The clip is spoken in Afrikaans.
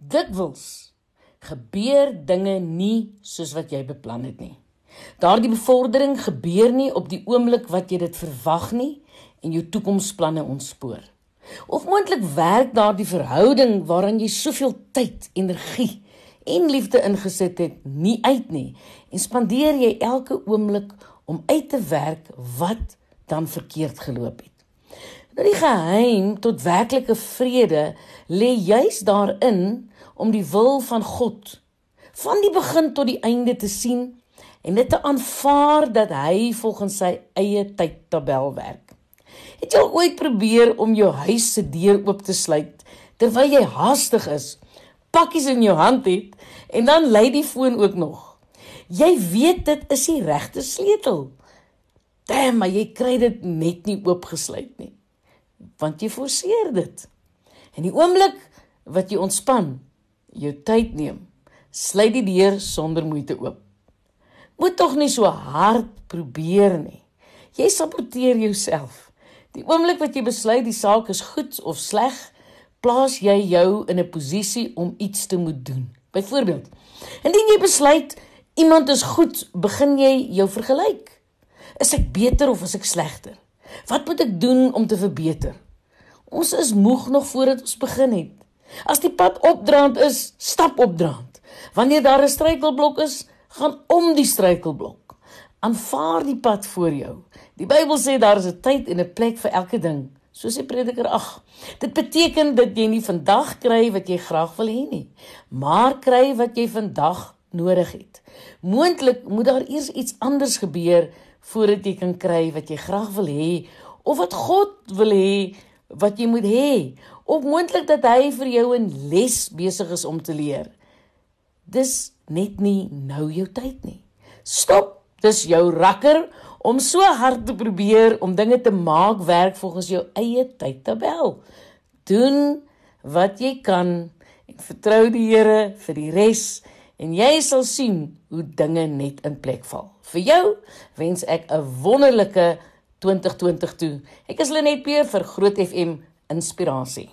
Dikwels gebeur dinge nie soos wat jy beplan het nie. Daardie bevordering gebeur nie op die oomblik wat jy dit verwag nie en jou toekomsplanne ontspoor. Of moontlik werk daardie verhouding waaraan jy soveel tyd, energie en liefde ingesit het nie uit nie en spandeer jy elke oomblik om uit te werk wat dan verkeerd geloop het. Nou die geheim tot werklike vrede lê juis daarin om die wil van God van die begin tot die einde te sien en dit te aanvaar dat hy volgens sy eie tydtabel werk. Het jy ooit probeer om jou huis se deur oop te sluit terwyl jy haastig is, pakkies in jou hand het en dan lei die foon ook nog. Jy weet dit is die regte sleutel. Damn, maar jy kry dit net nie oopgesluit nie. Want jy forceer dit. En die oomblik wat jy ontspan, jou tyd neem, sluit die deur sonder moeite oop. Moet tog nie so hard probeer nie. Jy saboteer jouself. Die oomblik wat jy besluit die saak is goed of sleg, plaas jy jou in 'n posisie om iets te moet doen. Byvoorbeeld, indien jy besluit iemand is goed, begin jy jou vergelyk. Is ek beter of is ek slegter? Wat moet ek doen om te verbeter? Ons is moeg nog voordat ons begin het. As die pad opdraand is, stap opdraand. Wanneer daar 'n struikelblok is, gaan om die struikelblok. Aanvaar die pad voor jou. Die Bybel sê daar is 'n tyd en 'n plek vir elke ding. Soos die prediker ag. Dit beteken dat jy nie vandag kry wat jy graag wil hê nie, maar kry wat jy vandag nodig het. Moontlik moet daar eers iets anders gebeur voordat jy kan kry wat jy graag wil hê of wat God wil hê wat jy moet hê. Of moontlik dat hy vir jou 'n les besig is om te leer. Dis net nie nou jou tyd nie. Stop. Dis jou rakker om so hard te probeer om dinge te maak werk volgens jou eie tydtabel. Doen wat jy kan en vertrou die Here vir die res en jy sal sien hoe dinge net in plek val. Vir jou wens ek 'n wonderlike 2020 toe. Ek is Lenet Peer vir Groot FM Inspirasie.